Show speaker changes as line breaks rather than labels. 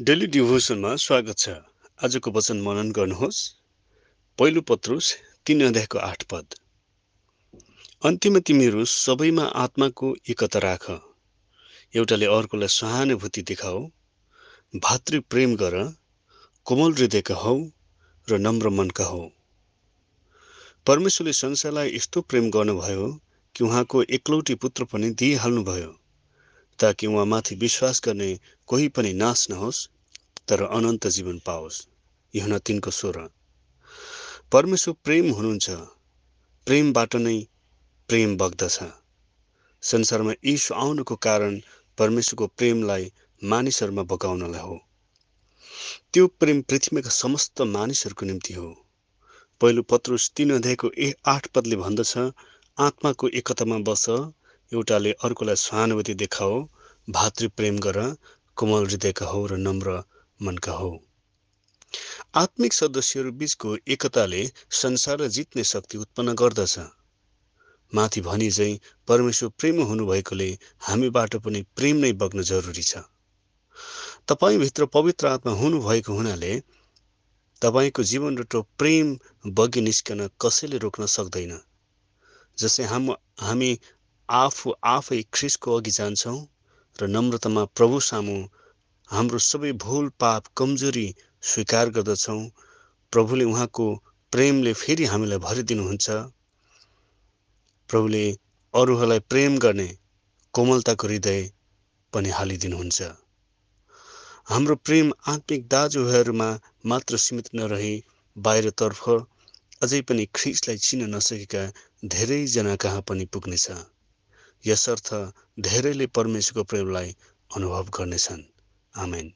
Daily डिभोसनमा स्वागत छ। आजको वचन मनन गर्नुहोस्। पहिलो पत्रुस तिन अध्यायको आठ पद। अन्त्यमा तिमीहरू सबैमा आत्माको एकता राख। एउटाले अर्कोलाई सहानुभूति देखाऊ। भातृ प्रेम गर। कोमल हृदयका हौ र नम्र मनका हौ परमेश्वरले संसारलाई यस्तो प्रेम गर्नुभयो कि उहाँको एकलौटी पुत्र पनि दिइहाल्नुभयो। ताकि उहाँमाथि विश्वास गर्ने कोही पनि नाश नहोस् तर अनन्त जीवन पाओस्। यहुना तिनको स्वर परमेश्वर प्रेम हुनुहुन्छ। प्रेमबाट नै प्रेम बग्दछ। संसारमा ईश्व आउनुको कारण परमेश्वरको प्रेमलाई मानिसहरूमा बगाउनलाई हो। त्यो प्रेम पृथ्वीका समस्त मानिसहरूको निम्ति हो। पहिलो पत्रुस तिन अध्यायको ए आठ पदले भन्दछ आत्माको एकतामा बस एउटाले अर्कोलाई सहानुभूति देखाओ भातृ प्रेम गर कोमल हृदयका हो र नम्र मनका हो आत्मिक सदस्यहरू बीचको एकताले संसार जित्ने शक्ति उत्पन्न गर्दछ। माथि भनी चाहिँ परमेश्वर प्रेम हुनुभएकोले हामीबाट पनि प्रेम नै बग्न जरुरी छ। तपाईँभित्र पवित्र आत्मा हुनुभएको हुनाले तपाईँको जीवनबाट प्रेम बगि निस्कन कसैले रोक्न सक्दैन। जसै हाम हामी आफू आफै ख्रिसको अघि जान्छौँ र नम्रतामा प्रभु सामु हाम्रो सबै भुल पाप कमजोरी स्वीकार गर्दछौँ। प्रभुले उहाँको प्रेमले फेरि हामीलाई भरिदिनुहुन्छ। प्रभुले अरूहरूलाई प्रेम गर्ने कोमलताको हृदय पनि हालिदिनुहुन्छ। हाम्रो प्रेम आत्मिक दाजुभाइहरूमा मात्र सीमित नरही बाहिरतर्फ अझै पनि ख्रिसलाई चिन्न नसकेका धेरैजना कहाँ पनि पुग्नेछ। यसर्थ धेरैले परमेश्वरको प्रेमलाई अनुभव गर्नेछन्। आमेन।